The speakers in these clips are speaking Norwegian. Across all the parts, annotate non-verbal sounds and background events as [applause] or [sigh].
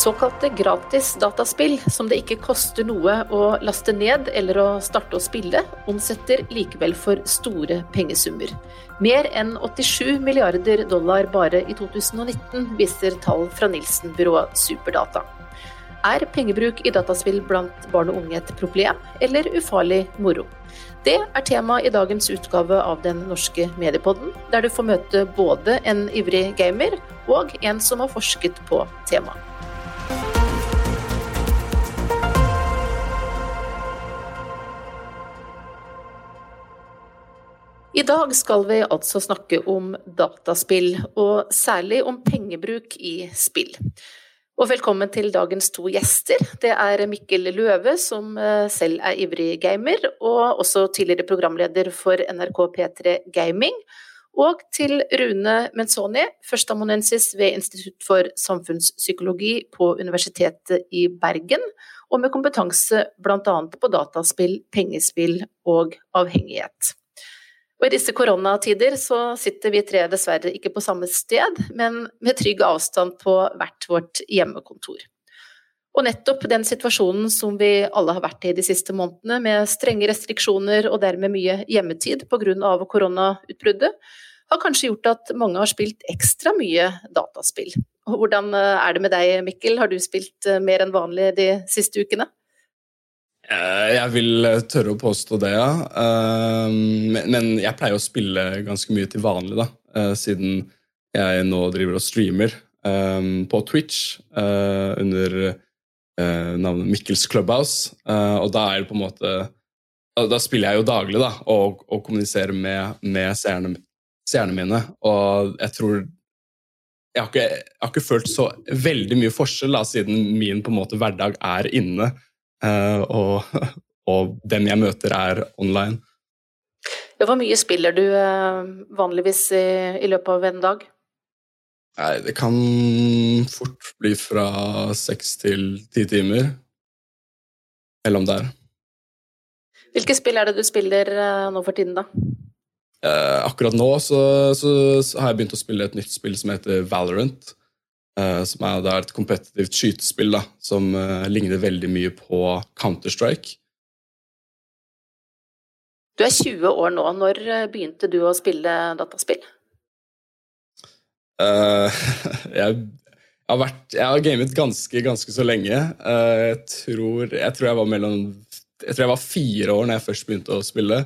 Såkalte gratis dataspill, som det ikke koster noe å laste ned eller å starte å spille, omsetter likevel for store pengesummer. Mer enn 87 milliarder dollar bare i 2019, viser tall fra Nilsen-byrået Superdata. Er pengebruk i dataspill blant barn og unge et problem, eller ufarlig moro? Det er tema i dagens utgave av Den norske mediepodden, der du får møte både en ivrig gamer og en som har forsket på temaet. I dag skal vi altså snakke om dataspill, og særlig om pengebruk i spill. Og velkommen til dagens to gjester. Det er Mikkel Løve, som eh, selv er ivrig gamer, og også tidligere programleder for NRK P3 Gaming. Og til Rune Menzoni, førsteamanuensis ved Institutt for samfunnspsykologi på Universitetet i Bergen, og med kompetanse bl.a. på dataspill, pengespill og avhengighet. Og I disse koronatider så sitter vi tre dessverre ikke på samme sted, men med trygg avstand på hvert vårt hjemmekontor. Og nettopp den situasjonen som vi alle har vært i de siste månedene, med strenge restriksjoner og dermed mye hjemmetid pga. koronautbruddet, har kanskje gjort at mange har spilt ekstra mye dataspill. Og hvordan er det med deg, Mikkel, har du spilt mer enn vanlig de siste ukene? Eh, jeg vil eh, tørre å påstå det, ja. Eh, men jeg pleier å spille ganske mye til vanlig, da, siden jeg nå driver og streamer på Twitch under navnet Mikkels Clubhouse. Og da er det på en måte Da spiller jeg jo daglig da, og, og kommuniserer med, med seerne, seerne, mine. Og jeg tror jeg har, ikke, jeg har ikke følt så veldig mye forskjell da, siden min på en måte hverdag er inne. Eh, og, [laughs] og dem jeg møter, er online. Ja, hvor mye spiller du eh, vanligvis i, i løpet av en dag? Nei, det kan fort bli fra seks til ti timer. Mellom der. Hvilke spill er det du spiller eh, nå for tiden, da? Eh, akkurat nå så, så, så, har jeg begynt å spille et nytt spill som heter Valorant. Uh, som er er, et kompetitivt skytespill da, som uh, ligner veldig mye på Counter-Strike. Du er 20 år nå. Når eh, begynte du å spille dataspill? [laughs] Uh, jeg, har vært, jeg har gamet ganske, ganske så lenge. jeg, tror, jeg, tror, jeg var mellom Jeg tror jeg var fire år når jeg først begynte å spille.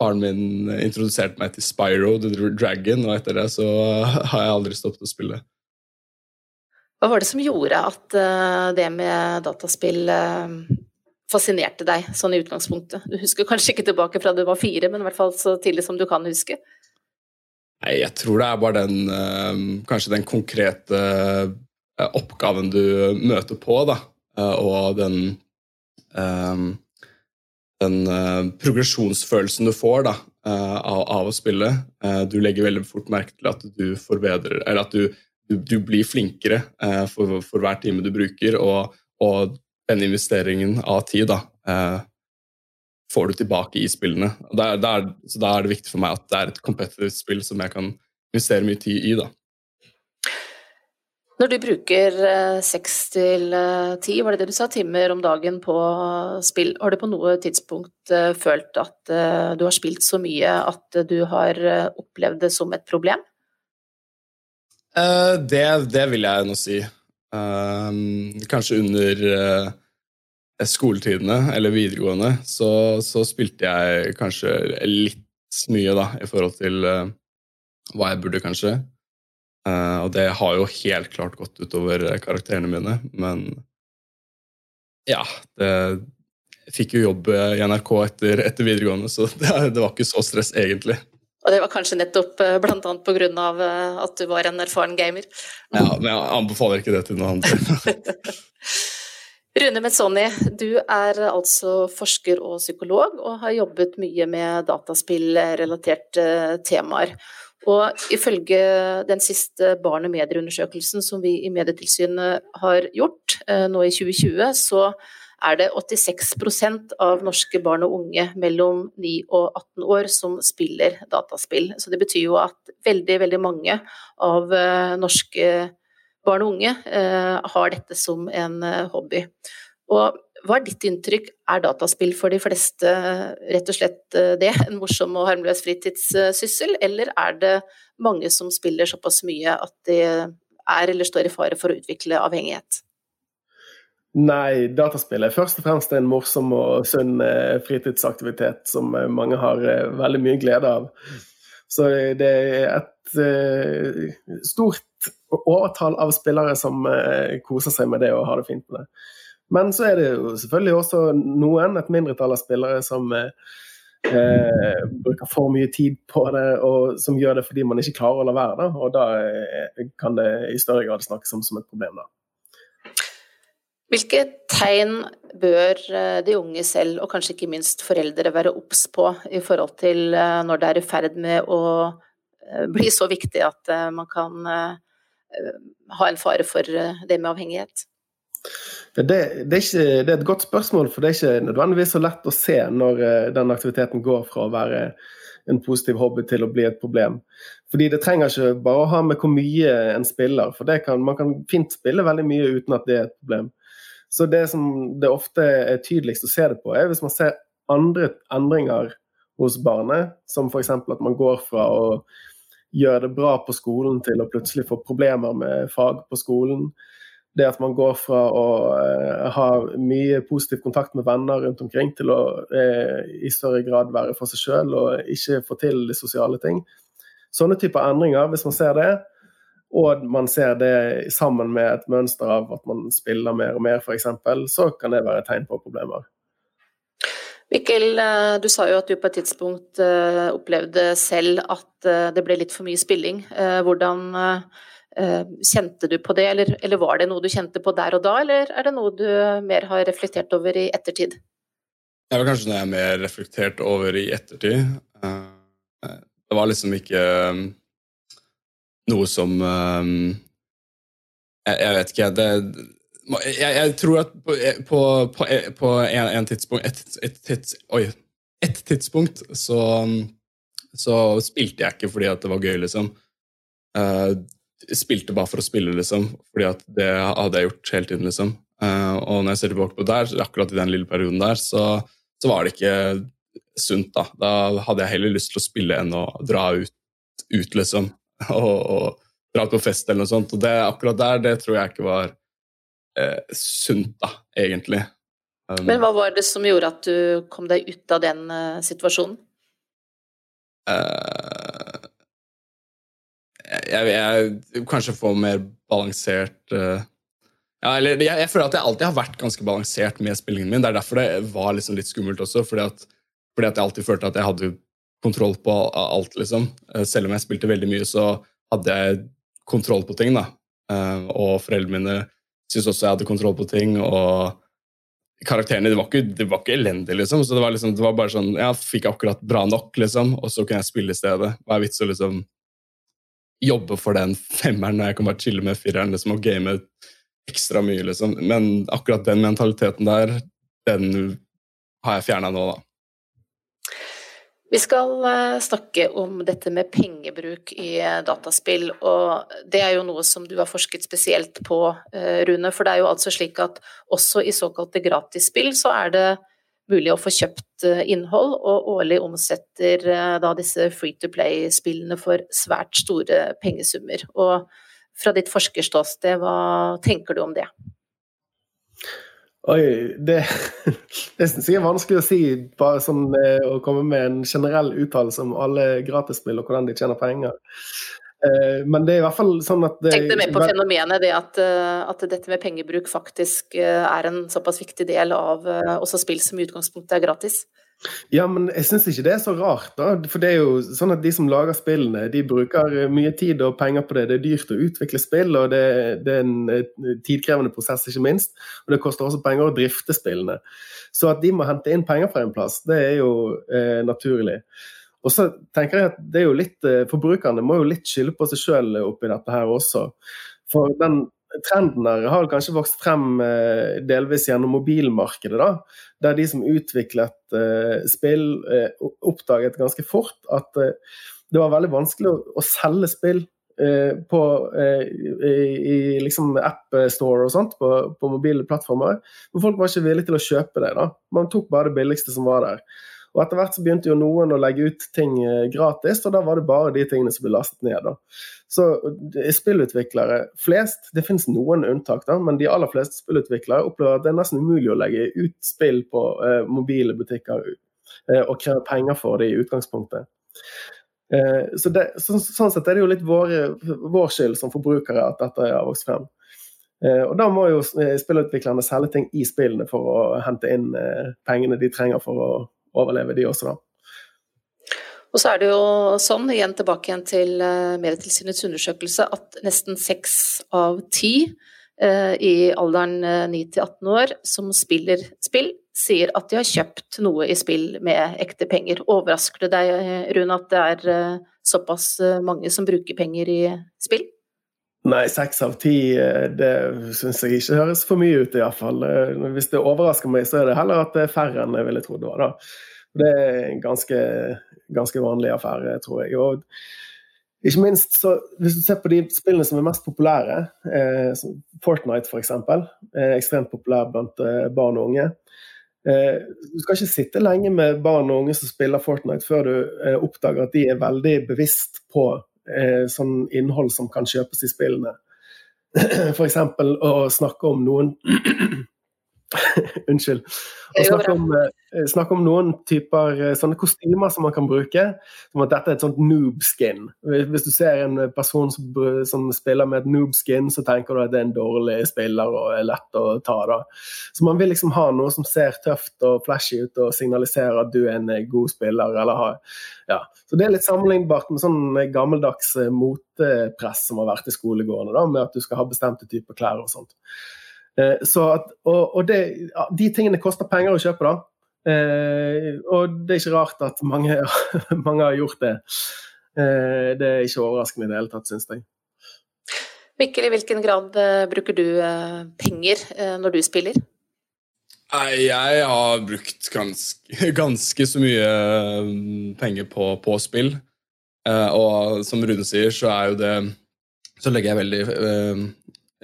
Faren min introduserte meg til Spyro the Dragon, og etter det så [laughs] har jeg aldri stoppet å spille. Hva var det som gjorde at uh, det med dataspill uh, fascinerte deg sånn i utgangspunktet? Du husker kanskje ikke tilbake fra du var fire, men i hvert fall så tidlig som du kan huske? Nei, jeg tror det er bare den uh, Kanskje den konkrete oppgaven du møter på, da. og den den progresjonsfølelsen du får da, av, å spille. du legger veldig fort merke til at du forbedrer Eller at du du, du blir flinkere eh, for, for, hver time du bruker, og, og den investeringen av tid da, eh, får du tilbake i spillene. Da er det viktig for meg at det er et competitive spill som jeg kan investere mye tid i. da. Når du bruker eh, seks til eh, ti, var det det du sa, timer om dagen på spill, har du på noe tidspunkt eh, følt at du har spilt så mye at du har opplevd det som et problem? Uh, det, det, vil jeg nå si. Uh, kanskje under uh, skoletidene eller videregående så, så, spilte jeg kanskje litt mye da, i forhold til hva jeg burde, kanskje. og det har jo helt klart gått utover karakterene mine, men ja det, Jeg fikk jo jobb i NRK etter, etter videregående, så [laughs] det, det var ikke så stress, egentlig. Og det var kanskje nettopp eh, bl.a. pga. Eh, at du var en erfaren gamer. Ja, men jeg anbefaler ikke det til noen andre. [laughs] Rune Metzoni, du er altså forsker og psykolog, og har jobbet mye med dataspillrelaterte temaer. Og ifølge den siste barn- og medieundersøkelsen som vi i Medietilsynet har gjort eh, nå i 2020, så er det 86% av norske barn og unge mellom 9 og 18 år som spiller dataspill. Så det betyr jo at veldig, veldig mange av eh, norske barn og unge har dette som en hobby. Og hva er ditt inntrykk, er dataspill for de fleste rett og slett det, en morsom og harmløs fritidssyssel, eller er det mange som spiller såpass mye at de er eller står i fare for å utvikle avhengighet? Nei, dataspill er først og fremst en morsom og sunn eh, fritidsaktivitet som eh, mange har eh, veldig mye glede av. Så det er et stort overtall av spillere som koser seg med det og har det fint med det. Men så er det jo selvfølgelig også noen, et mindretall av spillere, som eh, bruker for mye tid på det, og som gjør det fordi man ikke klarer å la være. Da. Og da kan det i større grad snakkes om som et problem. da. Hvilke tegn bør eh, de unge selv, og kanskje ikke minst foreldre, være obs på i forhold til eh, når det er i ferd med å eh, bli så viktig at man kan ha en fare for det med avhengighet? Det, det, er ikke, det, er et godt spørsmål, for det er ikke nødvendigvis så lett å se når den aktiviteten går fra å være en positiv hobby til å bli et problem. Fordi Det trenger ikke bare å ha med hvor mye en spiller, for kan, man kan fint spille veldig mye uten at det er et problem. Så det som det ofte er tydeligst å se det på, er hvis man ser andre endringer hos barnet, som f.eks. at man går fra å gjøre det bra på skolen til å plutselig få problemer med fag på skolen. Det at man går fra å eh, ha mye positiv kontakt med venner rundt omkring, til å eh, i større grad være for seg sjøl og ikke få til de sosiale ting. Sånne typer endringer, hvis man ser det, og man ser det sammen med et mønster av at man spiller mer og mer, f.eks., så kan det være et tegn på problemer. Mikkel, eh, du sa jo at du på et tidspunkt eh, opplevde selv at eh, det ble litt for mye spilling. Hvordan kjente du på det, eller, eller var det noe du kjente på der og da, eller er det noe du mer har reflektert over i ettertid? Det var kanskje noe jeg mer reflektert over i ettertid. Det var liksom ikke noe som um, jeg, jeg, vet ikke, det jeg, jeg, tror at på, på, på, på en, en, tidspunkt et, et, et, oi, et tidspunkt så, så, spilte jeg ikke fordi at det var gøy, liksom. Uh, spilte bare for å spille, liksom. Fordi at det hadde jeg gjort hele tiden, liksom. Uh, og når jeg ser tilbake på der, akkurat i den lille perioden der, så, så, var det ikke sunt, da. Da hadde jeg heller lyst til å spille enn å dra ut, ut liksom. [laughs] og, og dra på fest eller noe sånt. Og det, akkurat der, det tror jeg ikke var eh, sunt, da, egentlig. Um, Men hva var det som gjorde at du kom deg ut av den uh, situasjonen? Uh, jeg, jeg, kanskje få mer balansert uh, ja, eller jeg, jeg, føler at jeg alltid har vært ganske balansert med spillingen min. Det er derfor det var liksom litt skummelt også, fordi at, fordi at jeg alltid følte at jeg hadde kontroll på alt, liksom. Eh, selv om jeg spilte veldig mye, så hadde jeg kontroll på ting, da. Eh, og foreldrene mine syntes også jeg hadde kontroll på ting. og karakterene det var ikke, det ikke elendig, liksom. Så det var, liksom, det var bare sånn Jeg fikk akkurat bra nok, liksom, og så kunne jeg spille i stedet. Hva er vits å liksom jobbe for den femmeren når jeg kan bare chille med fireren liksom, og game ekstra mye, liksom. Men akkurat den mentaliteten der, den har jeg fjerna nå, da. Vi skal eh, snakke om dette med pengebruk i eh, dataspill, og det er jo noe som du har forsket spesielt på, eh, Rune. For det er jo altså slik at også i såkalte gratisspill så er det mulig å få kjøpt innhold, og årlig omsetter da disse free to play-spillene for svært store pengesummer. Og fra ditt forskerståsted, hva tenker du om det? Oi, det, [laughs] det er vanskelig å si. Bare sånn eh, å komme med en generell uttalelse om alle gratisspill og hvordan de tjener penger. Eh, men det er i hvert fall sånn at det, Tenk deg mer på fenomenet, det at, eh, at, dette med pengebruk faktisk er en såpass viktig del av også spill som i utgangspunktet er gratis. Ja, men jeg syns ikke det er så rart, da. For det er jo sånn at de som lager spillene, de bruker mye tid og penger på det. Det er dyrt å utvikle spill, og det, det er en tidkrevende prosess, ikke minst. Og det koster også penger å drifte spillene. Så at de må hente inn penger fra en plass, det er jo eh, naturlig. Og så tenker jeg at det er jo litt, eh, Forbrukerne må jo litt skylde på seg sjøl oppi dette her også. For den trenden her har kanskje vokst frem eh, delvis gjennom mobilmarkedet. da, Der de som utviklet eh, spill, eh, oppdaget ganske fort at det var veldig vanskelig å, selge spill på, i, i liksom AppStore og sånt på, på mobile plattformer. Men folk var ikke villige til å kjøpe det. da. Man tok bare det billigste som var der. Og etter hvert så begynte jo noen å legge ut ting eh, gratis, og da var det bare de tingene som ble lastet ned. da. Så eh, spillutviklere flest, det finnes noen unntak, da, men de aller fleste spillutviklere opplever at det er nesten umulig å legge ut spill på eh, mobile butikker eh, og kreve penger for det i utgangspunktet. Eh, så det, så, sånn sett er det jo litt vår, vår skyld som forbrukere at dette har vokst frem. Eh, og da må jo spillutviklerne selge ting i spillene for å hente inn pengene de trenger for å overleve, de også, da. Og så er det jo sånn, igjen tilbake igjen til uh, Medietilsynets undersøkelse, at nesten seks av ti uh, i alderen uh, eh, 9 til 18 år som spiller spill, sier at de har kjøpt noe i spill med ekte penger. Overrasker det deg, Rune, at det er såpass mange som bruker penger i spill? Nei, seks av ti det syns jeg ikke høres for mye ut, iallfall. Hvis det overrasker meg, så er det heller at det er færre enn jeg ville trodd det var. da. Det er en ganske, ganske vanlig affære, tror jeg. Og ikke minst så, Hvis du ser på de spillene som er mest populære, eh, Fortnite f.eks., er ekstremt populær blant eh, barn og unge. Eh, du skal ikke sitte lenge med barn og unge som spiller Fortnite før du eh, oppdager at de er veldig bevisst på eh, sånn innhold som kan kjøpes i spillene. [clears throat] F.eks. å snakke om noen [clears throat] [laughs] Unnskyld. Og snakke om, eh, snakke om, noen typer eh, sånne kostymer som man kan bruke. Som at dette er et sånt noob-skin. Hvis du ser en person som, som, spiller med et noob-skin, så tenker du at det er en dårlig spiller og er lett å ta. da. Så man vil liksom ha noe som ser tøft og flashy ut og signaliserer at du er en eh, god spiller. eller har, ja. Så Det er litt sammenlignbart med sånn gammeldags motepress som har vært i skolegårdene, da, med at du skal ha bestemte typer klær og sånt. Eh, så at, og, og det, de tingene koster penger å kjøpe, da. Eh, og det er ikke rart at mange, [laughs] mange har gjort det. Eh, det er ikke overraskende i det hele tatt, syns jeg. Mikkel, i hvilken grad bruker du penger når du spiller? Jeg har brukt ganske, [laughs] ganske så mye penger på, på, spill. Og som Rune sier, så er jo det Så legger jeg veldig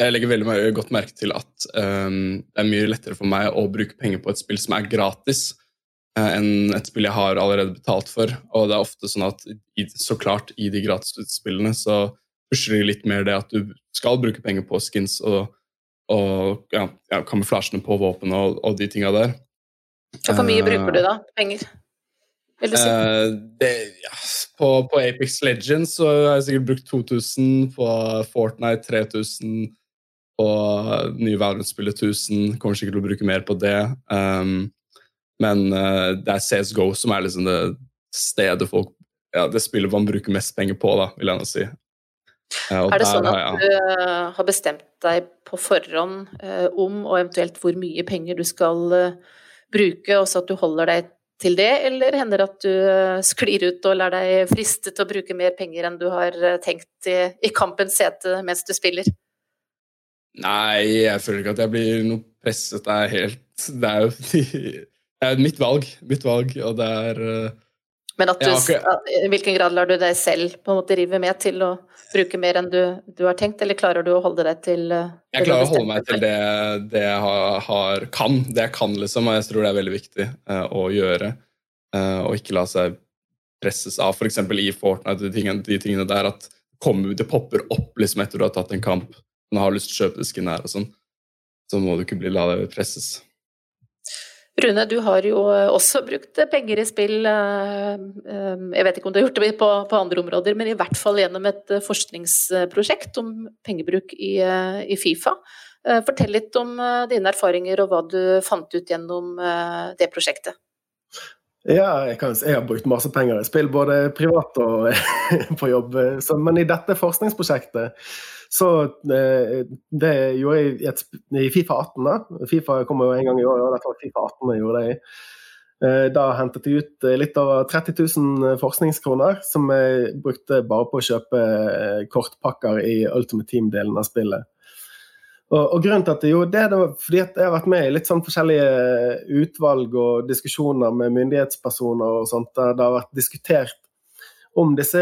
jeg legger veldig godt merke til at um, det er mye lettere for meg å bruke penger på et spill som er gratis, uh, enn et spill jeg har allerede betalt for. Og det er ofte sånn at i, så klart i de gratisspillene så pusher de litt mer det at du skal bruke penger på skins og, og ja, ja, kamuflasjene på våpen og, og de tinga der. Hvor mye uh, bruker du da? Penger? Si? Uh, det, ja, på, på, Apex Legends så har jeg sikkert brukt 2000, på Fortnite 3000 og nye Valorant-spillet 1000. Kommer sikkert til å bruke mer på det. Um, men uh, det er CSGO som er liksom det stedet folk ja, Det spillet man bruker mest penger på, da, vil jeg nå si. Uh, er det sånn at jeg, du uh, har bestemt deg på forhånd om, og eventuelt hvor mye penger du skal bruke, og så at du holder deg til det, eller hender det at du sklir ut og lar deg friste til å bruke mer penger enn du har tenkt i, i kampens sete mens du spiller? Nei, jeg føler ikke at jeg blir noe presset. Det er helt Det er jo [laughs] det er mitt valg. Mitt valg, og det er uh, Men at du, okay. i hvilken grad lar du deg selv på en måte rive med til å bruke mer enn du, du har tenkt, eller klarer du å holde deg til uh, Jeg klarer å holde meg til det, det jeg har, har, kan. Det jeg kan, liksom, og jeg tror det er veldig viktig uh, å gjøre. og ikke la seg presses av, f.eks. i Fortnite, de tingene, de tingene der at kom, det popper opp liksom etter du har tatt en kamp man har lyst til å kjøpe disken her og sånn, så må du ikke bli la deg presses. Rune, du har jo også brukt penger i spill. Eh, eh, jeg vet ikke om du har gjort det på, på andre områder, men i hvert fall gjennom et eh, forskningsprosjekt om pengebruk i, i Fifa. Fortell litt om dine erfaringer og hva du fant ut gjennom det prosjektet. Ja, jeg, kan, jeg, har brukt masse penger i spill, både privat og [laughs] på jobb. Så, men i dette forskningsprosjektet så eh, det gjorde jeg i, i Fifa 18. da. Fifa kommer jo en gang i år, og dette var Fifa 18 jeg gjorde det i. Eh, da hentet jeg ut eh, litt over 30 000 forskningskroner, som jeg brukte bare på å kjøpe kortpakker i Ultimate Team-delen av spillet. Og, og, grunnen til at gjorde det, det var fordi at jeg har vært med i litt sånn forskjellige utvalg og diskusjoner med myndighetspersoner og sånt, der det har vært diskutert om disse,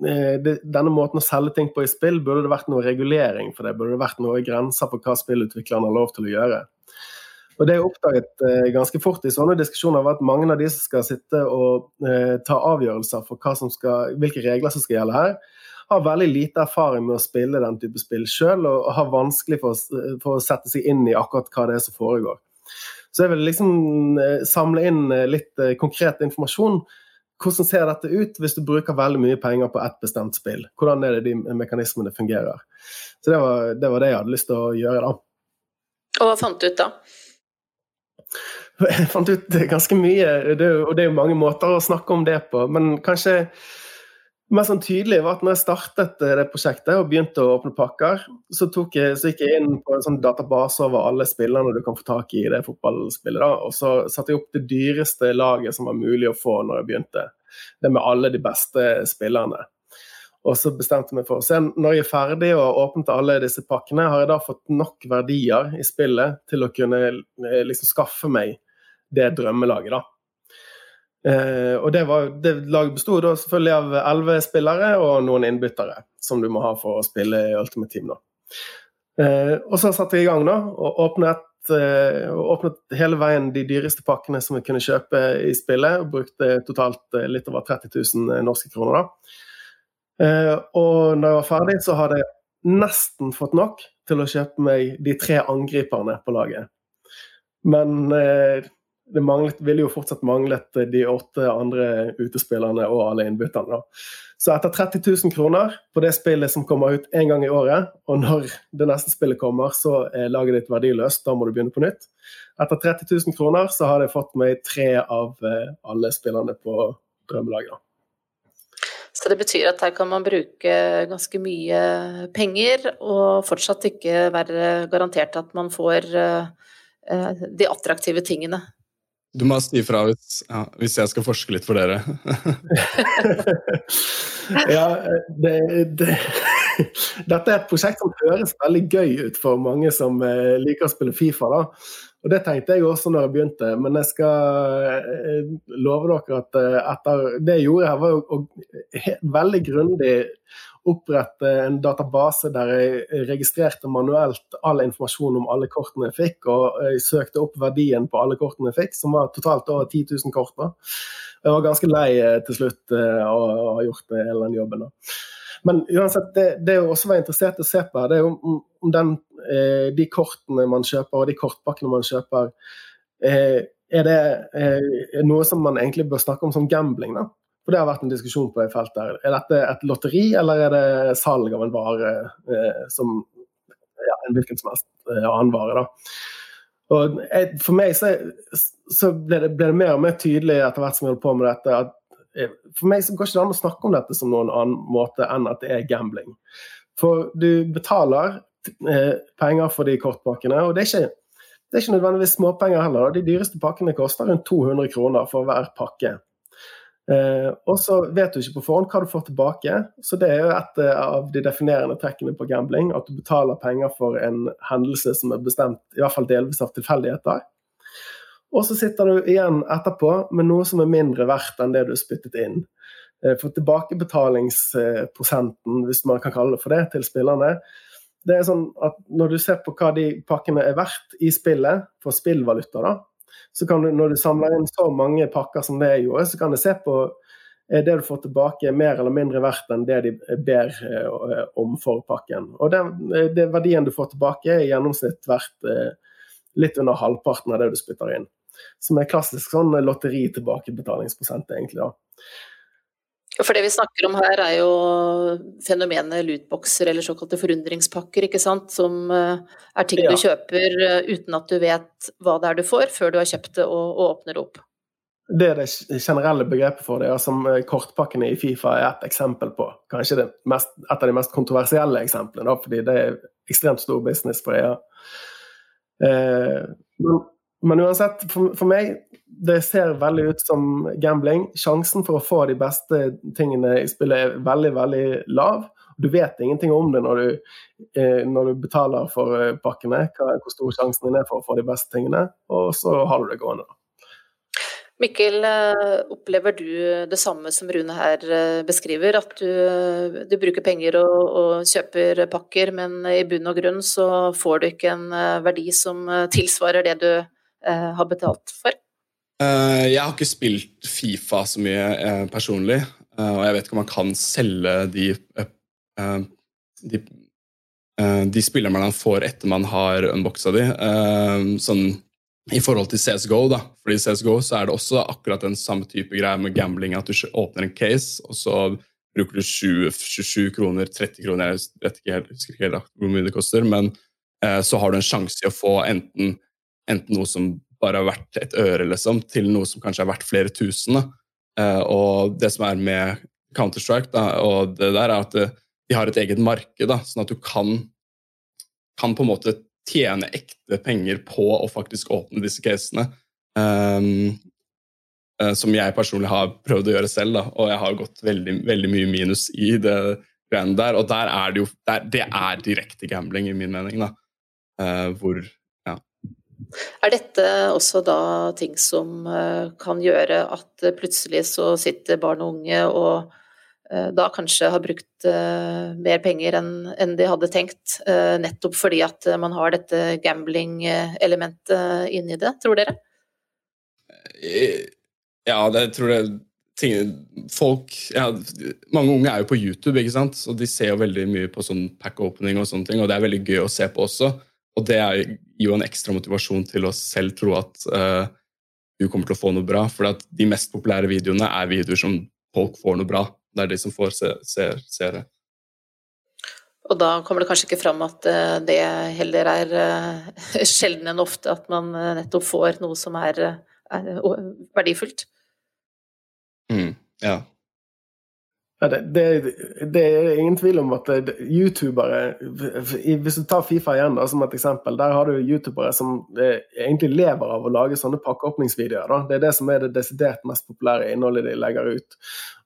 denne måten å selge ting på i spill, burde det vært noe regulering for det? Burde det vært noe grenser for hva spillutviklerne har lov til å gjøre? Og Det er oppdaget eh, ganske fort i sånne diskusjoner var at mange av de som skal sitte og eh, ta avgjørelser for skal, hvilke regler som skal gjelde her, har veldig lite erfaring med å spille den type spill sjøl, og har vanskelig for, for, å sette seg inn i akkurat hva det er som foregår. Så jeg vil liksom eh, samle inn eh, litt eh, konkret informasjon. Hvordan ser dette ut hvis du bruker veldig mye penger på ett bestemt spill? Hvordan er det de mekanismene fungerer? Så det var, det var det jeg hadde lyst til å gjøre, da. Og hva fant du ut da? [laughs] Jeg fant ut ganske mye, og det er jo mange måter å snakke om det på. Men kanskje mest sånn tydelig var at når jeg startet det prosjektet og begynte å åpne pakker, så, jeg, så gikk jeg inn på en sånn database over alle spillerne du kan få tak i i det fotballspillet. da, Og så satte jeg opp det dyreste laget som var mulig å få når jeg begynte. Det med alle de beste spillerne. Og så bestemte jeg meg for å se når jeg er ferdig og åpnet alle disse pakkene, har jeg da fått nok verdier i spillet til å kunne eh, liksom skaffe meg det drømmelaget, da. Eh, og det, var, det laget besto selvfølgelig av elleve spillere og noen innbyttere, som du må ha for å spille i Ultimate Team. Eh, og så satte jeg i gang da, og åpnet, uh, åpnet, hele veien de dyreste pakkene som vi kunne kjøpe i spillet, og brukte totalt litt over 30 000 norske kroner. da. Og når jeg var ferdig, så hadde jeg nesten fått nok til å kjøpe meg de tre angriperne på laget. Men eh, det manglet, ville jo fortsatt manglet de åtte andre utespillerne og alle innbytterne. Så etter 30 000 kroner på det spillet som kommer ut én gang i året, og når det neste spillet kommer, så er laget ditt verdiløst, da må du begynne på nytt. Etter 30 000 kroner så har jeg fått meg tre av eh, alle spillerne på drømmelaget. Så det betyr at her kan man bruke ganske mye penger, og fortsatt ikke være garantert at man får eh, de attraktive tingene. Du må si ifra hvis, ja, hvis, jeg skal forske litt for dere. [laughs] ja, det, det, Dette er et prosjekt som høres veldig gøy ut for mange som eh, liker å spille Fifa. da. Og Det tenkte jeg også når jeg begynte, men jeg skal eh, love dere at eh, etter det jeg gjorde her, var jo veldig grundig opprette en database der jeg registrerte manuelt all informasjon om alle kortene jeg fikk, og jeg søkte opp verdien på alle kortene jeg fikk, som var totalt over 10 000 kort. Jeg var ganske lei eh, til slutt av å ha gjort hele den jobben. Men uansett, det, det jeg også var interessert i å se på, det er om, om den, eh, de kortene man kjøper og de kortpakkene man kjøper, eh, er det eh, noe som man egentlig bør snakke om som gambling? da? For Det har vært en diskusjon på det feltet. Er dette et lotteri, eller er det salg av en vare eh, som ja, en hvilken som helst eh, annen vare? da? Og jeg, For meg så, så ble, det, ble, det, mer og mer tydelig etter hvert som jeg holdt på med dette, at Eh, for meg så går ikke det an å snakke om dette som noen annen måte enn at det er gambling. For du betaler eh, penger for de kortpakkene, og det er ikke, det er ikke nødvendigvis småpenger heller. De dyreste pakkene koster rundt 200 kroner for hver pakke. Eh, og så vet du ikke på forhånd hva du får tilbake, så det er jo et eh, av de definerende trekkene på gambling. At du betaler penger for en hendelse som er bestemt i hvert fall delvis av tilfeldigheter. Og så sitter du igjen etterpå med noe som er mindre verdt enn det du spyttet inn. Eh, for tilbakebetalingsprosenten, hvis man kan kalle det for det, til spillerne, det er sånn at når du ser på hva de pakkene er verdt i spillet, for spillvaluta, da, så kan du, når du samler inn så mange pakker som det jeg gjorde, så kan du se på er det du får tilbake mer eller mindre verdt enn det de ber eh, om for pakken. Og den, det verdien du får tilbake, er i gjennomsnitt verdt eh, litt under halvparten av det du spytter inn. Som er klassisk sånn lotteri-tilbakebetalingsprosent, egentlig. da. For det vi snakker om her, er jo fenomenet lootboxer eller såkalte forundringspakker, ikke sant. Som eh, er ting ja. du kjøper eh, uten at du vet hva det er du får, før du har kjøpt det og, og åpner det opp. Det er det generelle begrepet for det, og som eh, kortpakkene i Fifa er et eksempel på. Kanskje mest, et av de mest kontroversielle eksemplene, fordi det er ekstremt stor business for EA. Eh, men, uansett, for, for, meg det ser veldig ut som gambling. Sjansen for å få de beste tingene i spillet er veldig, veldig lav. Du vet ingenting om det når du, eh, når du betaler for eh, pakkene, hva, hvor stor sjansen din er for å få de beste tingene, og så har du det gående. Mikkel, eh, opplever du det samme som Rune her eh, beskriver, at du, du bruker penger og, og, kjøper pakker, men i bunn og grunn så får du ikke en verdi som tilsvarer det du har betalt for? Uh, jeg har ikke spilt Fifa så mye uh, personlig, og jeg vet ikke om man kan selge de, de, de spillerne man får etter man har unboxa de. sånn i forhold til CSGO, da. Fordi i CSGO så er det også akkurat den samme type greie med gambling, at du åpner en case, og så bruker du 20, 27 kroner, 30 kroner, jeg vet ikke helt, husker ikke helt hvor mye det koster, men eh, så har du en sjanse i å få enten, enten, noe som bare har vært et øre, liksom, til noe som kanskje har vært flere tusen. Eh, og det som er med Counter-Strike, og det der, er at eh, de har et eget marked, da, sånn at du kan, kan på en måte tjene ekte penger på å faktisk åpne disse casene. Um, uh, som jeg personlig har prøvd å gjøre selv, da. og jeg har gått veldig, veldig mye minus i det greiene der. Og der er det jo der, Det er direkte gambling, i min mening. da. Uh, hvor. Er dette også da ting som uh, kan gjøre at plutselig så sitter barn og unge og Eh, da kanskje har brukt uh, mer penger enn de hadde tenkt, nettopp fordi at man har dette gambling-elementet inni det, tror dere? Ja, det tror jeg ting, Folk ja, Mange unge er jo på YouTube, ikke sant? og de ser jo veldig mye på sånn pack-opening og sånne ting, og det er veldig gøy å se på også. Og det gir jo en ekstra motivasjon til å selv tro at uh, du kommer til å få noe bra. For de mest populære videoene er videoer som folk får noe bra det er de som får se, ser, ser det. Og da kommer det kanskje ikke fram at eh, det heller er eh, [laughs] sjelden enn ofte at man nettopp får noe som er, er verdifullt. Mm, ja. Ja, det, det, det, er ingen tvil om at youtubere Hvis du tar Fifa igjen da, som et eksempel, der har du youtubere som egentlig lever av å lage sånne pakkeåpningsvideoer. Da. Det er det som er det desidert mest populære innholdet de legger ut.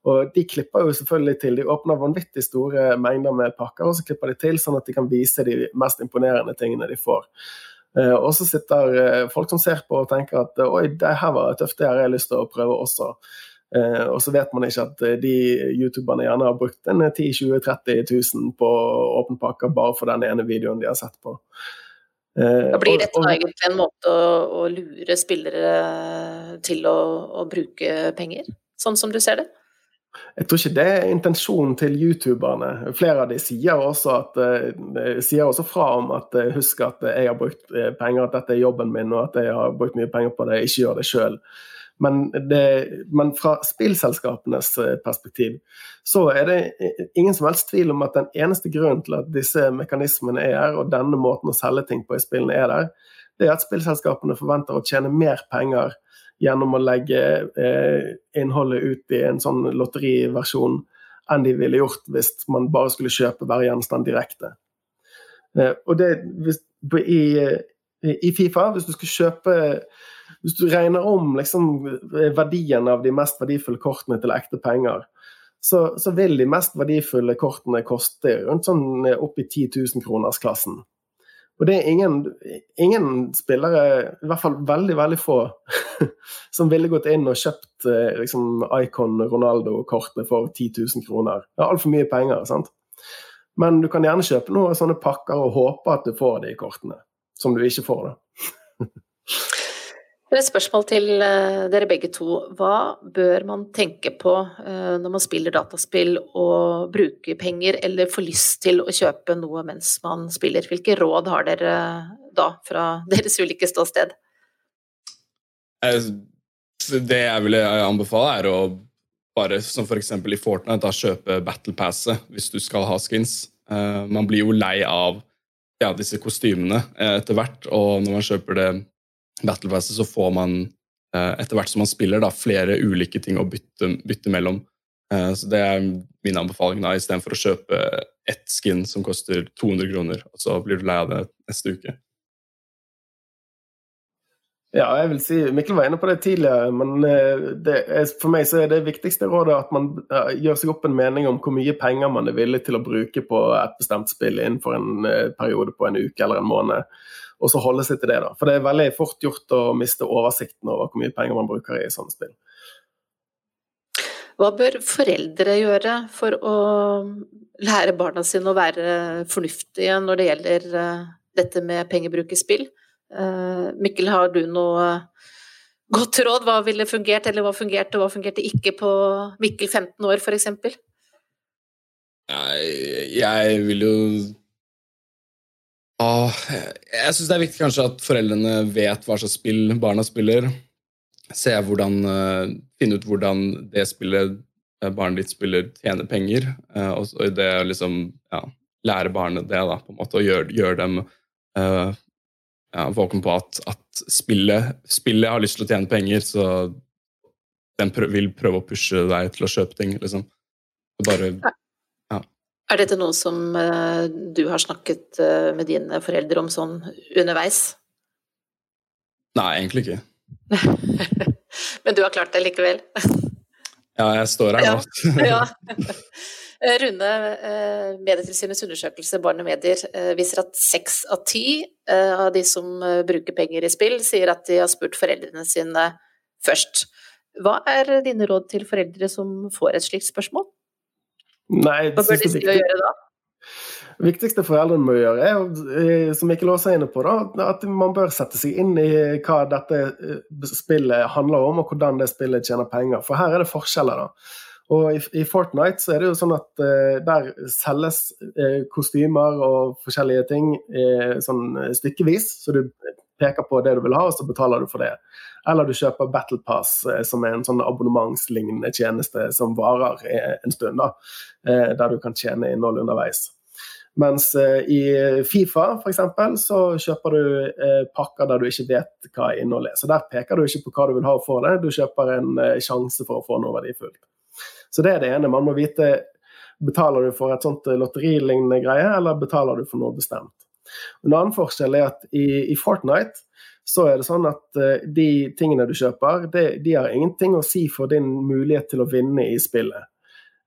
Og De klipper jo selvfølgelig til. De åpner vanvittig store mengder med pakker, og så klipper de til sånn at de kan vise de mest imponerende tingene de får. Uh, og så sitter uh, folk som ser på og tenker at oi, det her var tøft, det har jeg lyst til å prøve også. Eh, og så vet man ikke at eh, de youtuberne gjerne har brukt en 10 20 30 000 på åpen pakke bare for den ene videoen de har sett på. Eh, da blir dette og, og, egentlig en måte å, å lure spillere til å, å, bruke penger, sånn som du ser det? Jeg tror ikke det er intensjonen til youtuberne. Flere av de sier også, at, sier også fra om at husk at jeg har brukt penger, at dette er jobben min og at jeg har brukt mye penger på det, ikke gjør det sjøl. Men, det, men, fra spillselskapenes eh, perspektiv så er det ingen som helst tvil om at den eneste grunnen til at disse mekanismene er her, og denne måten å selge ting på i spillene er der, det er at spillselskapene forventer å tjene mer penger gjennom å legge eh, innholdet ut i en sånn lotteriversjon enn de ville gjort hvis man bare skulle kjøpe hver gjenstand direkte. Eh, og det, hvis, i, i, Fifa, hvis du skal kjøpe hvis du regner om liksom, verdien av de mest verdifulle kortene til ekte penger, så, så, vil de mest verdifulle kortene koste rundt sånn opp i 10 000-kronersklassen. Og det er ingen, ingen, spillere, i hvert fall veldig veldig få, [laughs] som ville gått inn og kjøpt eh, liksom, Icon Ronaldo-kortet for 10 000 kroner. Det er altfor mye penger. sant? Men du kan gjerne kjøpe noen sånne pakker og håpe at du får de kortene, som du ikke får. da. [laughs] Et spørsmål til eh, dere begge to. Hva bør man tenke på eh, når man spiller dataspill og bruker penger, eller får lyst til å kjøpe noe mens man spiller? Hvilke råd har dere da, fra [laughs] deres ulike ståsted? Eh, det jeg ville anbefale, er å bare, som f.eks. i Fortnite, da, kjøpe Battle Passet hvis du skal ha skins. Man blir jo lei av ja, disse kostymene etter hvert, og når man kjøper det Battlefastet så får man eh, etter hvert som man spiller, da, flere ulike ting å bytte, bytte mellom. Eh, så Det er min anbefaling da, istedenfor å kjøpe ett skin som koster 200 kroner, og så blir du lei av det neste uke. Ja, jeg vil si, Mikkel var inne på det tidligere, men det er, for meg så er det viktigste rådet at man gjør seg opp en mening om hvor mye penger man er villig til å bruke på et bestemt spill innenfor en periode på en uke eller en måned. Og så holde seg til det. da. For det er veldig fort gjort å miste oversikten over hvor mye penger man bruker i sånne spill. Hva bør foreldre gjøre for å lære barna sine å være fornuftige når det gjelder eh, dette med pengebruk i spill? Eh, Mikkel, har du noe godt råd? Hva ville fungert, eller hva fungerte, og hva fungerte ikke på Mikkel 15 år, f.eks.? Jeg vil jo jeg syns det er viktig kanskje at foreldrene vet hva slags spill barna spiller. Se hvordan, uh, Finne ut hvordan det spillet uh, barnet ditt spiller, tjener penger. Uh, og, så det liksom ja, lære barnet det, da, på en måte, og gjøre gjør dem ja, våken på at, at spillet, spillet, har lyst til å tjene penger, så den prøv, vil prøve å pushe deg til å kjøpe ting. liksom. Bare er dette noe som uh, du har snakket uh, med dine foreldre om sånn underveis? Nei, egentlig ikke. [laughs] Men du har klart det likevel? [laughs] ja, jeg står her nå. [laughs] ja. Eh, Rune, Medietilsynets undersøkelse Barn og medier viser at seks av ti av de som bruker penger i spill, sier at de har spurt foreldrene sine først. Hva er dine råd til foreldre som får et slikt spørsmål? Nei, Hva bør de si å gjøre da? Det viktigste foreldrene må gjøre, er eh, som Mikkel også er inne på, da, at man bør sette seg inn i hva dette eh, spillet handler om, og hvordan det spillet tjener penger. For her er det forskjeller. da. Og i, i, Fortnite så er det jo sånn at uh, der selges uh, kostymer og forskjellige ting uh, sånn stykkevis. Så du peker på det du vil ha, og så betaler du for det. Eller du kjøper Battle Pass, som er en sånn abonnementslignende tjeneste som varer en stund. da, Der du kan tjene innhold underveis. Mens i Fifa f.eks. så kjøper du pakker der du ikke vet hva innholdet er. Så der peker du ikke på hva du vil ha for det, du kjøper en sjanse for å få noe verdifullt. Så det er det ene. Man må vite betaler du for et sånt lotterilignende greie, eller betaler du for noe bestemt. En annen forskjell er at i, i Fortnite så er det sånn at uh, de tingene du kjøper, de, de har ingenting å si for din mulighet til å vinne i spillet.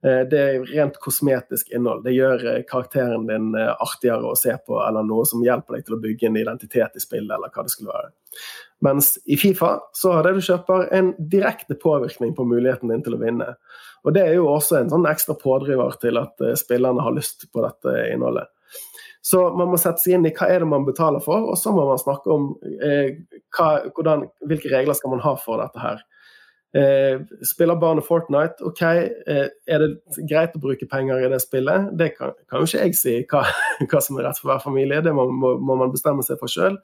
Uh, det er rent kosmetisk innhold. Det gjør uh, karakteren din artigere å se på, eller noe som hjelper deg til å bygge en identitet i spillet, eller hva det skulle være. Mens i Fifa så har det du kjøper en direkte påvirkning på muligheten din til å vinne. Og Det er jo også en sånn ekstra pådriver til at spillerne har lyst på dette innholdet. Så man må sette seg inn i hva er det man betaler for, og så må man snakke om eh, hva, hvordan, hvilke regler skal man ha for dette her. Eh, spiller barnet Fortnite, OK, eh, er det greit å bruke penger i det spillet? Det kan, kan jo ikke jeg si hva, [laughs] hva, som er rett for hver familie, det må, må, må man bestemme seg for sjøl.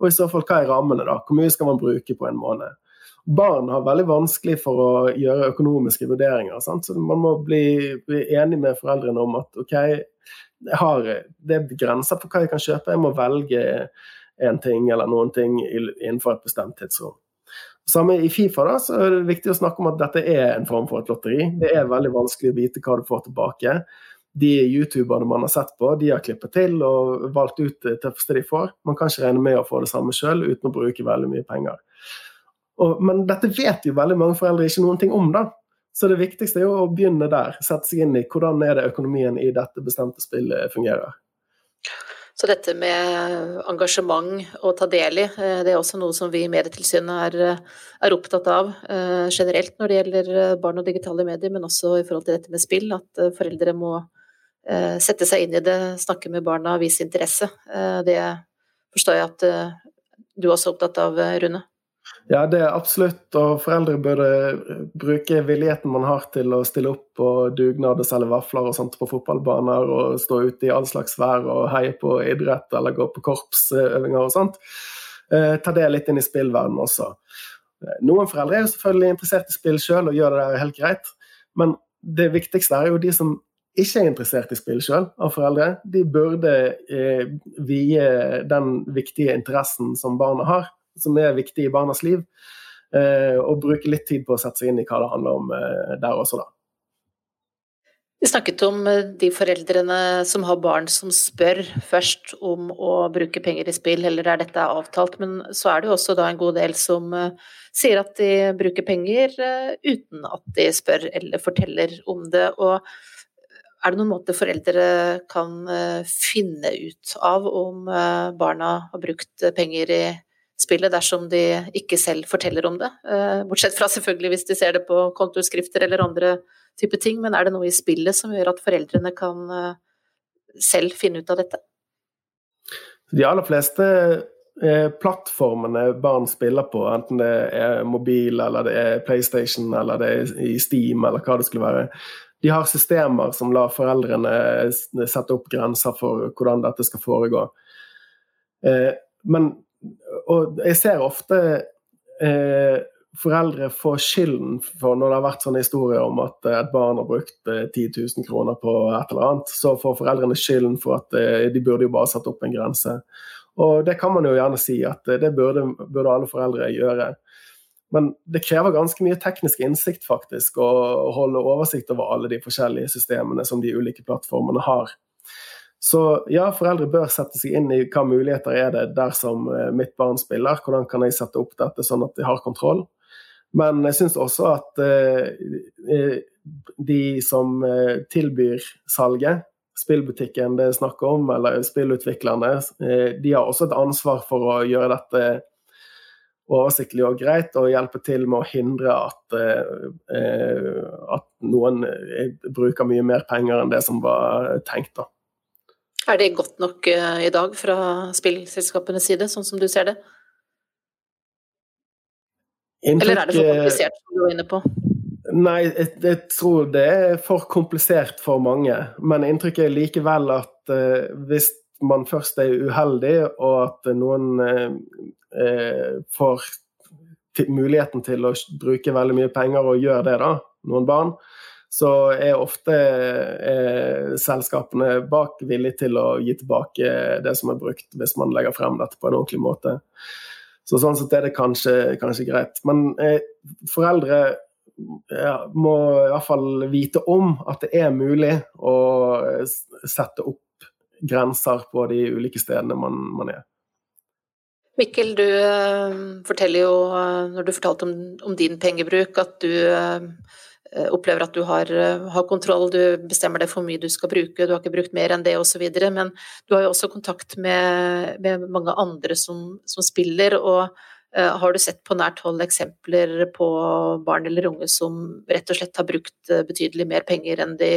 Og i så fall, hva er rammene, da? Hvor mye skal man bruke på en måned? barn har veldig vanskelig for å gjøre økonomiske vurderinger. Sant? Så man må bli, bli, enig med foreldrene om at OK, har, det er grenser for hva jeg kan kjøpe, jeg må velge en ting eller noen ting innenfor et bestemt tidsrom. Samme i Fifa da, så er det viktig å snakke om at dette er en form for et lotteri. Det er veldig vanskelig å vite hva du får tilbake. De youtuberne man har sett på, de har klippet til og valgt ut det tøffeste de får. Man kan ikke regne med å få det samme sjøl uten å bruke veldig mye penger. Og, men dette vet jo veldig mange foreldre ikke noen ting om. da. Så det viktigste er jo å begynne der. Sette seg inn i hvordan er det økonomien i dette bestemte spillet fungerer. Så dette med engasjement å ta del i, eh, det er også noe som vi i Medietilsynet er, er, opptatt av eh, generelt når det gjelder eh, barn og digitale medier, men også i forhold til dette med spill. At foreldre må sette seg inn i det, snakke med barna, vise interesse. Det forstår jeg at du også er opptatt av, Rune? Ja, det er absolutt. Og foreldre burde bruke villigheten man har til å stille opp på dugnad og selge vafler og sånt på fotballbaner og stå ute i all slags vær og heie på idrett eller gå på korpsøvinger og sånt. Eh, ta det litt inn i spillverdenen også. Eh, noen foreldre er jo selvfølgelig interessert i spill sjøl og gjør det der helt greit, men det viktigste er jo de som ikke er interessert i spill sjøl, av foreldre. De burde eh, vie den viktige interessen som barna har som er viktig i barnas liv. Eh, og bruke litt tid på å sette seg inn i hva det handler om eh, der også, da. Vi snakket om eh, de foreldrene som har barn som spør først om å bruke penger i spill, eller er dette avtalt, men så er det jo også da en god del som sier at de bruker penger uten at de spør eller forteller om det. Og er det noen måte foreldre kan finne ut av om barna har brukt penger i spillet dersom de ikke selv forteller om det? Bortsett fra selvfølgelig hvis de ser det på kontoskrifter eller andre type ting, men er det noe i spillet som gjør at foreldrene kan selv finne ut av dette? De aller fleste eh, plattformene barn spiller på, enten det er mobil eller det er PlayStation eller det er i Steam eller hva det skulle være, de har systemer som lar foreldrene sette opp grenser for hvordan dette skal foregå. Eh, men og jeg ser ofte eh, foreldre få skylden for når det har vært sånne historier om at et barn har brukt 10 000 kroner på et eller annet, så får foreldrene skylden for at de burde jo bare satt opp en grense. Og det kan man jo gjerne si at eh, det burde, burde alle foreldre gjøre. Men det krever ganske mye teknisk innsikt faktisk å holde oversikt over alle de forskjellige systemene som de ulike plattformene har. Så ja, foreldre bør sette seg inn i hva muligheter er det dersom som mitt barn spiller. Hvordan kan jeg sette opp dette sånn at de har kontroll. Men jeg syns også at eh, de som tilbyr salget, spillbutikken det er snakk om, eller spillutviklerne, eh, de har også et ansvar for å gjøre dette oversiktlig og greit, og hjelpe til med å hindre at, eh, at noen eh, bruker mye mer penger enn det som var tenkt. da. Er det godt nok i dag fra spillselskapenes side, sånn som du ser det? Inntrykk, Eller er det for komplisert, som du var inne på? Nei, jeg, jeg, tror det er for komplisert for mange. Men inntrykket er likevel at uh, hvis man først er uheldig, og at noen uh, får muligheten til å bruke veldig mye penger og gjør det, da, noen barn, så er ofte eh, selskapene bak villige til å gi tilbake det som er brukt, hvis man legger frem dette på en ordentlig måte. Så sånn sett er det kanskje, kanskje greit. Men eh, foreldre må i hvert fall vite om at det er mulig å sette opp grenser på de ulike stedene man, man er. Mikkel, du eh, forteller jo, eh, når du fortalte om, om din pengebruk, at du opplever at du har, har, kontroll, du bestemmer deg for mye du skal bruke, du har ikke brukt mer enn det osv. Men du har jo også kontakt med, med mange andre som, som spiller. og Eh, har du sett på nært hold eksempler på barn eller unge som rett og slett har brukt eh, betydelig mer penger enn de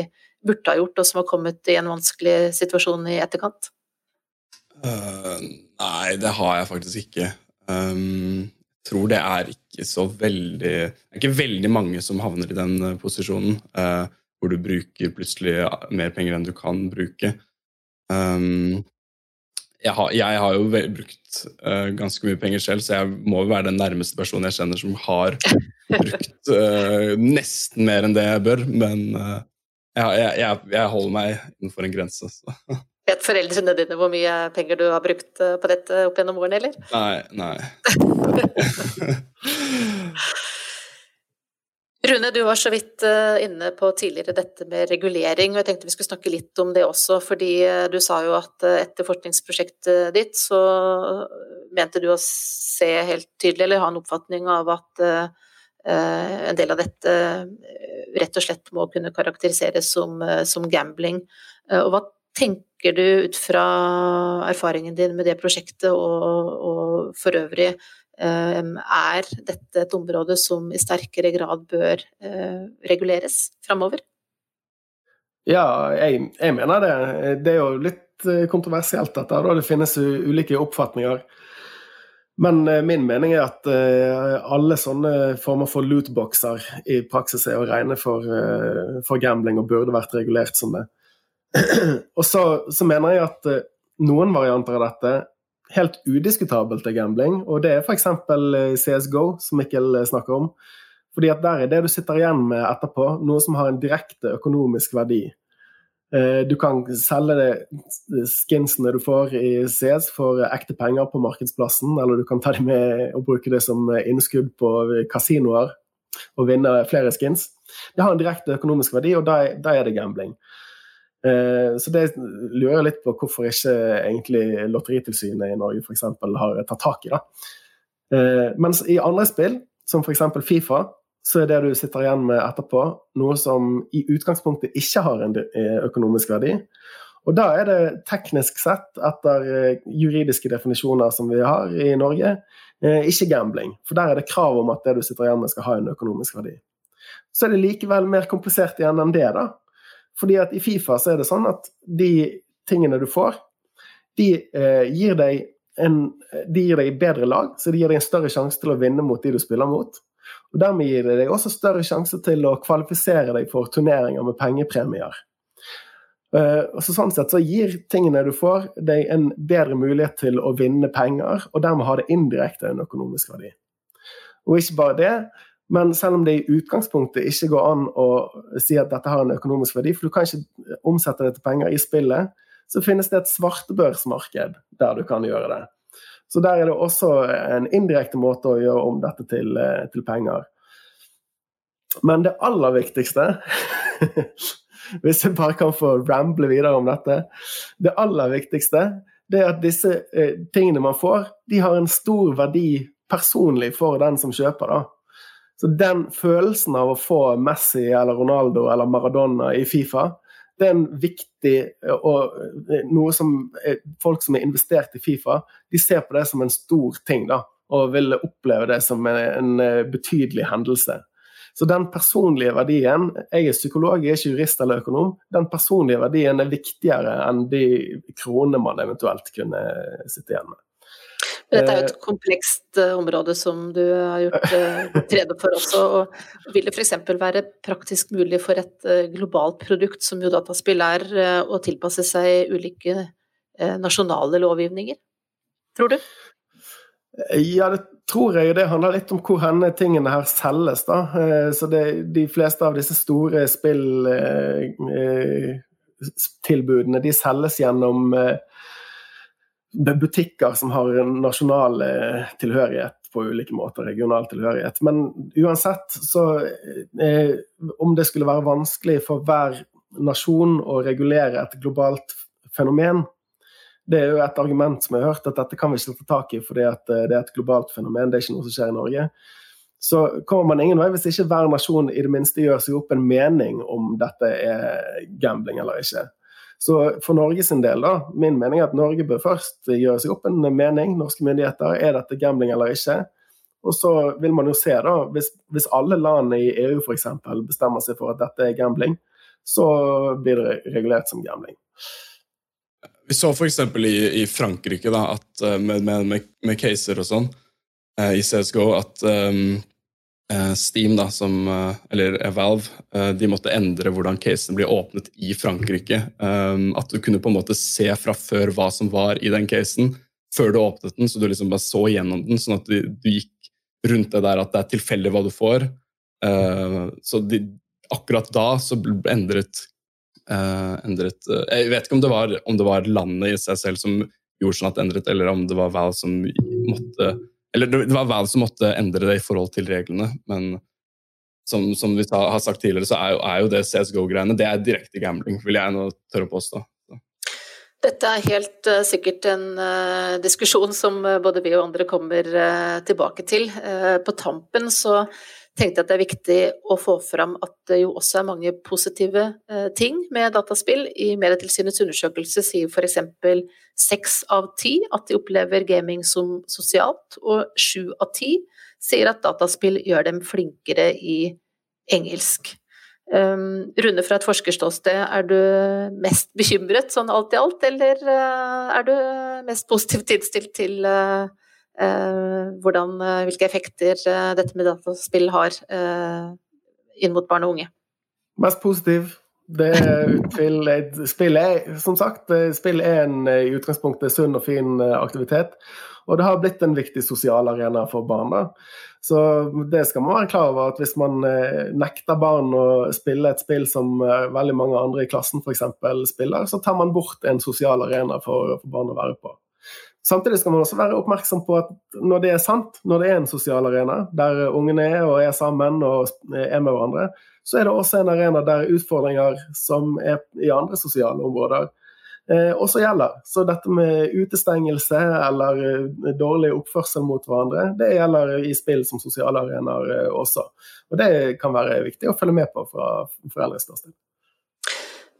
burde ha gjort, og som har kommet i en vanskelig situasjon i etterkant? Uh, nei, det har jeg faktisk ikke. Um, tror det er ikke så veldig Det er ikke veldig mange som havner i den posisjonen eh, hvor du bruker plutselig mer penger enn du kan bruke. Um, jeg har, jeg har, jo brukt uh, ganske mye penger selv, så jeg må jo være den nærmeste personen jeg kjenner som har brukt uh, nesten mer enn det jeg bør. Men uh, jeg, jeg, jeg, holder meg innenfor en grense. Så. Vet foreldrene dine hvor mye penger du har brukt på dette opp gjennom årene, eller? Nei. nei. [laughs] Rune, du var så vidt eh, inne på tidligere dette med regulering, og jeg tenkte vi skulle snakke litt om det også. Fordi eh, du sa jo at eh, etter forskningsprosjektet ditt så mente du å se helt tydelig, eller ha en oppfatning av at en del av dette rett og slett må kunne karakteriseres som, som gambling. Og hva tenker du ut fra erfaringen din med det prosjektet og, og for øvrig Ehm, er dette et område som i sterkere grad bør eh, reguleres framover? Ja, jeg, jeg, mener det. Det er jo litt eh, kontroversielt dette. Da. Det finnes ulike oppfatninger. Men eh, min mening er at alle sånne former for lootboxer i praksis er å regne for, for gambling og burde vært regulert som det. [clears throat] og så, så mener jeg at noen varianter av dette helt udiskutabelt er gambling, og det er f.eks. Eh, CSGO, som Mikkel eh, snakker om. Fordi at der er det du sitter igjen med etterpå, noe som har en direkte økonomisk verdi. Eh, du kan selge det skinsene du får i CS for ekte penger på markedsplassen, eller du kan ta dem med og bruke det som innskudd på kasinoer og vinne flere skins. Det har en direkte økonomisk verdi, og da er det gambling. Eh, så det lurer jeg litt på hvorfor ikke egentlig Lotteritilsynet i Norge f.eks. har tatt tak i. det. Eh, mens i andre spill, som f.eks. Fifa, så er det du sitter igjen med etterpå, noe som i utgangspunktet ikke har en økonomisk verdi. Og da er det teknisk sett, etter juridiske definisjoner som vi har i Norge, ikke gambling. For der er det krav om at det du sitter igjen med, skal ha en økonomisk verdi. Så er det likevel mer komplisert igjen enn det, da. Fordi at i Fifa så er det sånn at de tingene du får, de eh, gir deg en, de gir deg bedre lag, så de gir deg en større sjanse til å vinne mot de du spiller mot. Og Dermed gir det deg også større sjanse til å kvalifisere deg for turneringer med pengepremier. Og så sånn sett så gir tingene du får, deg en bedre mulighet til å vinne penger, og dermed har det indirekte en økonomisk verdi. Og ikke bare det, men selv om det i utgangspunktet ikke går an å si at dette har en økonomisk verdi, for du kan ikke omsette det til penger i spillet, så finnes det et svartebørsmarked der du kan gjøre det. Så der er det også en indirekte måte å gjøre om dette til, eh, til penger. Men det aller viktigste [laughs] Hvis jeg bare kan få ramble videre om dette. Det aller viktigste det er at disse eh, tingene man får, de har en stor verdi personlig for den som kjøper. da. Så den følelsen av å få Messi eller Ronaldo eller Maradona i Fifa, det er en viktig og noe som folk som er investert i Fifa, de ser på det som en stor ting. da, Og vil oppleve det som en, betydelig hendelse. Så den personlige verdien Jeg er psykolog, jeg er ikke jurist eller økonom. Den personlige verdien er viktigere enn de kronene man eventuelt kunne sitte igjen med. Dette er jo et eh, komplekst eh, område som du har gjort tredje [laughs] rede for også. og Vil det f.eks. være praktisk mulig for et globalt produkt som jo dataspill er, å tilpasse seg ulike nasjonale lovgivninger, tror du? Ja, det tror jeg. Det handler litt om hvor henne tingene her selges. da. Så det, De fleste av disse store spilltilbudene de selges gjennom butikker som har nasjonal eh, tilhørighet på ulike måter, regional tilhørighet. Men uansett, så eh, Om det skulle være vanskelig for hver nasjon å regulere et globalt fenomen, det er jo et argument som jeg har hørt, at dette kan vi ikke ta tak i fordi eh, det er et globalt fenomen, det er ikke noe som skjer i Norge. Så kommer man ingen vei hvis ikke hver nasjon i det minste gjør seg opp en mening om dette er gambling eller ikke. Så for Norges del, da, min mening er at Norge bør først gjøre seg opp en mening, norske myndigheter. Er dette gambling eller ikke? Og så vil man jo se, da, hvis, hvis alle landene i EU f.eks. bestemmer seg for at dette er gambling, så blir det regulert som gambling. Vi så f.eks. I, i Frankrike da, at, eh, med, med, med, caser og sånn eh, i CSGO at um, Eh, Steam, da, som, eh, eller Valve, eh, de måtte endre hvordan casen blir åpnet i Frankrike. At du kunne på en måte se fra før hva som var i den casen, før du åpnet den, så du liksom bare så gjennom den, sånn at du, du gikk rundt det der at det er tilfeldig hva du får. Så de, akkurat da så endret, endret Jeg vet ikke om det, var, om det var landet i seg selv som gjorde sånn at det endret, eller om det var Valve som måtte eller det var Val som måtte endre det i forhold til reglene, men som, som vi har sagt tidligere, så er jo, er jo det CSGO-greiene det er direkte gambling, vil jeg nå tørre å påstå. Dette er helt uh, sikkert en uh, diskusjon som uh, både vi og andre kommer tilbake til. på tampen så tenkte jeg at det er viktig å få fram at det jo også er mange positive eh, ting med dataspill. I Medietilsynets undersøkelse sier f.eks. seks av ti at de opplever gaming som sosialt, og sju av ti sier at dataspill gjør dem flinkere i engelsk. Um, Rune, fra et forskerståsted, er du mest bekymret sånn alt i alt, eller uh, er du mest positivt innstilt til uh, Eh, hvordan, eh, hvilke effekter eh, dette med dataspill har inn mot barn og unge. Mest positiv. Det er utspill, spill er, som sagt, spill er en i utgangspunktet sunn og fin aktivitet. Og det har blitt en viktig sosial arena for barn. da. Så det skal man være klar over at hvis man nekter barn å spille et spill som veldig mange andre i klassen f.eks. spiller, så tar man bort en sosial arena for, for barn å være på. Samtidig skal man også være oppmerksom på at når det er sant, når det er en sosial arena der ungene er og er sammen og er med hverandre, så er det også en arena der utfordringer som er i andre sosiale områder, eh, også gjelder. Så dette med utestengelse eller eh, dårlig oppførsel mot hverandre, det gjelder i spill som sosiale arenaer eh, også. Og det kan være viktig å følge med på fra foreldres ståsted.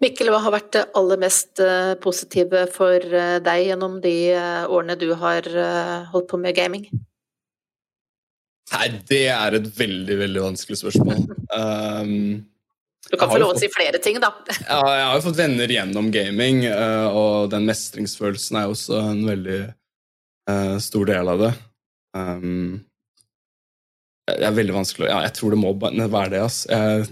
Mikkel, hva har vært det aller mest positive for deg gjennom de årene du har holdt på med gaming? Nei, det er et veldig, veldig vanskelig spørsmål. [laughs] Um, du kan få lov å si flere ting, da. [laughs] ja, jeg har jo fått venner gjennom gaming, og den mestringsfølelsen er også en veldig uh, stor del av det. Um, det er veldig vanskelig Ja, jeg tror det må være det, altså. Jeg,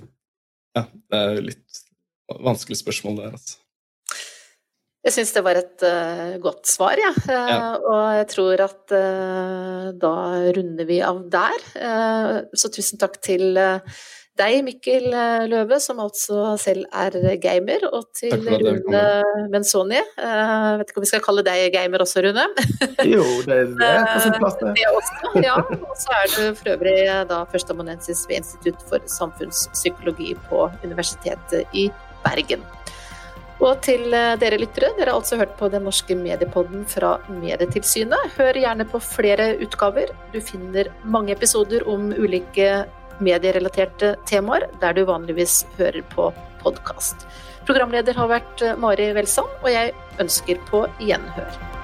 ja, det er litt vanskelig spørsmål, der, altså. Jeg syns det var et uh, godt svar, ja. Uh, ja. Og jeg tror at uh, da runder vi av der. så tusen takk til deg, Mikkel Løve, som altså selv er gamer, og til Rune Menzoni. Jeg vet ikke om vi skal kalle deg gamer også, Rune? jo, det, det er på sin plass, det. [laughs] det også, ja. Og så er du for øvrig da førsteamanuensis ved Institutt for samfunnspsykologi på Universitetet i Bergen. Og til eh, dere lyttere, dere har altså hørt på Den norske mediepodden fra Medietilsynet. Hør gjerne på flere utgaver. Du finner mange episoder om ulike medierelaterte temaer der du vanligvis hører på podkast. Programleder har vært eh, Mari Welsand, og jeg ønsker på gjenhør.